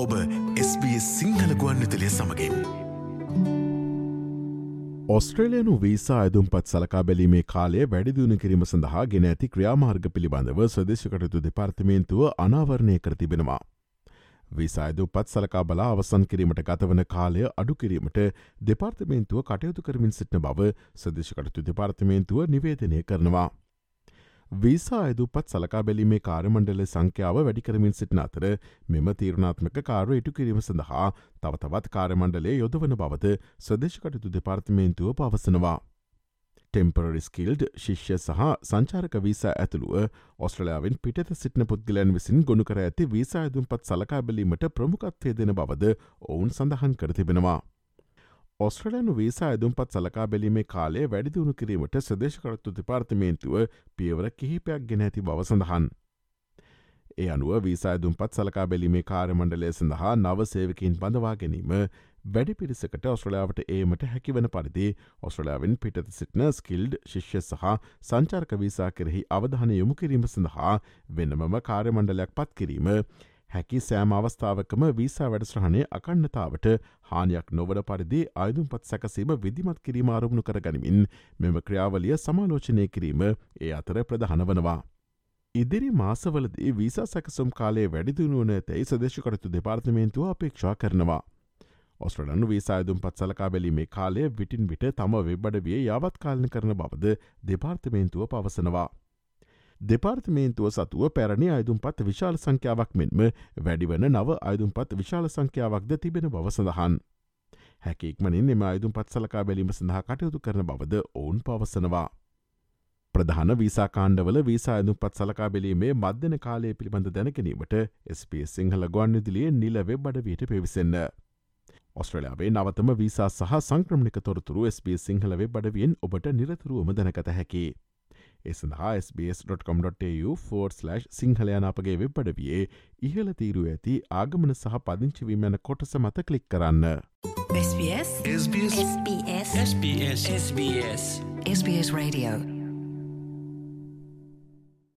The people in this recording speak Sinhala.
ඔබ SBS සිංහල ගුවන් විතලිය සමඟින්. ඔස්ට්‍රේලයනු වීසා ඇදුම්පත් සලකා බැලීමේ කාලය වැඩිදියුණු කිරීම සඳහා ගෙන ඇති ක්‍රියාමාර්ග පිළිබඳව සදේශකටතු දෙපාර්තමේන්තුව අනාවරණය කර තිබෙනවා. විසායදු පත් සලකා බලා අවසන් කිරීමට ගතවන කාලය අඩු කිරීමට දෙපාර්තමේන්තුව කටයුතු කරමින් සිටින බව සදේශකටතු දෙපාර්තමේන්තුව නිවේදනය කරනවා. වීසා අයදුපත් සලකා බැලීමේ කාරමණ්ඩල සංඛ්‍යාව වැඩිකරමින් සිටින අතර මෙම තීරණාත්මක කාරු ඉටු කිරීම සඳහා තවතවත් කාරමණ්ඩලේ යොදවන බවද සදේශකටතු දෙපාර්තමේන්තුව පවසනවා. ටෙම්පරරිස්කිල්ඩ් ශිෂ්‍ය සහ සංචාරක වීසා ඇතුළුව ඔස්ට්‍රලයාාවෙන් පිට සිටින පුද්ගලයන් විසින් ගොුණු කර ඇති වීසා ඇදුම්පත් සලකා බැලීමට ප්‍රමුකත්වය දෙන බවද ඔවුන් සඳහන් කර තිබෙනවා. ඔස්ට්‍රලයනු වීසා ඇදුම්පත් සලකා බැලීමේ කාලය වැඩිදිුණු කිරීමට සදේශකරත්තු දෙපාර්තමේන්තුව පියවර කිහිපයක් ගෙන ඇති බව සඳහන්. ඒ අනුව වීසා ඇදුම්පත් සලකා බැලීමේ කාරමණ්ඩලය සඳහා නව සේවකින් බඳවා ගැනීම වැඩි පිරිසකට ඔස්ට්‍රලයාාවට ඒමට හැකිවන පරිදි ඔස්ට්‍රලයාාවෙන් පිටත සිටින ස්කිල්ඩ් ශිෂ්‍ය සහ සංචාර්ක වීසා කෙරෙහි අවධාන යොමු කිරීම සඳහා වෙනමම කාර්යමණ්ඩලයක් පත් කිරීම හැකි සෑම අවස්ථාවකම වීසා වැඩස්්‍රහණය අකන්නතාවට හානියක් නොවන පරිදි අයුතුම්පත් සැකසීම විදිමත් කිරීම ආරමුණු කරගනිමින් මෙම ක්‍රියාවලිය සමාලෝචනය කිරීම ඒ අතර ප්‍රධහන වනවා. ඉදිරි මාසවලදී වීසා සැකසුම් කාලේ වැඩිදිනුවන තැයි සදේශකරතු දෙපාර්තමේන්තුව අපේක්ෂා කරනවා. ඔස්ට්‍රලනු වීසායදුම් පත් සලකා බැලීමේ කාලය විටින් විට තම වෙබ්බඩ විය යාවත් කාලන කරන බවද දෙපාර්තමේන්තුව පවසනවා. දෙපාර්තමේන්තුව සතුව පැරණි අයුතුම්පත් විශාල සංඛ්‍යාවක් මෙන්ම වැඩිවන නව අයුතුම්පත් විශාල සංඛ්‍යාවක්ද තිබෙන බව සඳහන්. හැකික්මනින් එම අයුතුම් පත් සලකා බැලීම සඳහා කටයුතු කරන බවද ඔවුන් පවසනවා. ප්‍රධාන වීසාකාණ්ඩවල වීසා ඇඳුම් පත් සලකා බැලීමේ මධ්‍යන කාලය පිළිබඳ දැනකැනීමට SP සිංහල ගොන්විදිලිය නිල වෙබ් බඩවයට පිවිසන්න. ඔස්ට්‍රලයාාවේ නවතම වීසා සහ සංක්‍රමණික තොරතුරු SP සිංහල වෙබ් බඩවියෙන් ඔබට නිරතුරුවම දැනකත හැකි. ඒ සඳහා SBS.com.tu4/ සිංහලයන අපගේ වෙබ්බඩවියේ ඉහල තීරුව ඇති ආගමන සහ පදිංචිවීම යන කොටස මත කලික් කරන්න. SBS SBS SBS SBS SBS Radio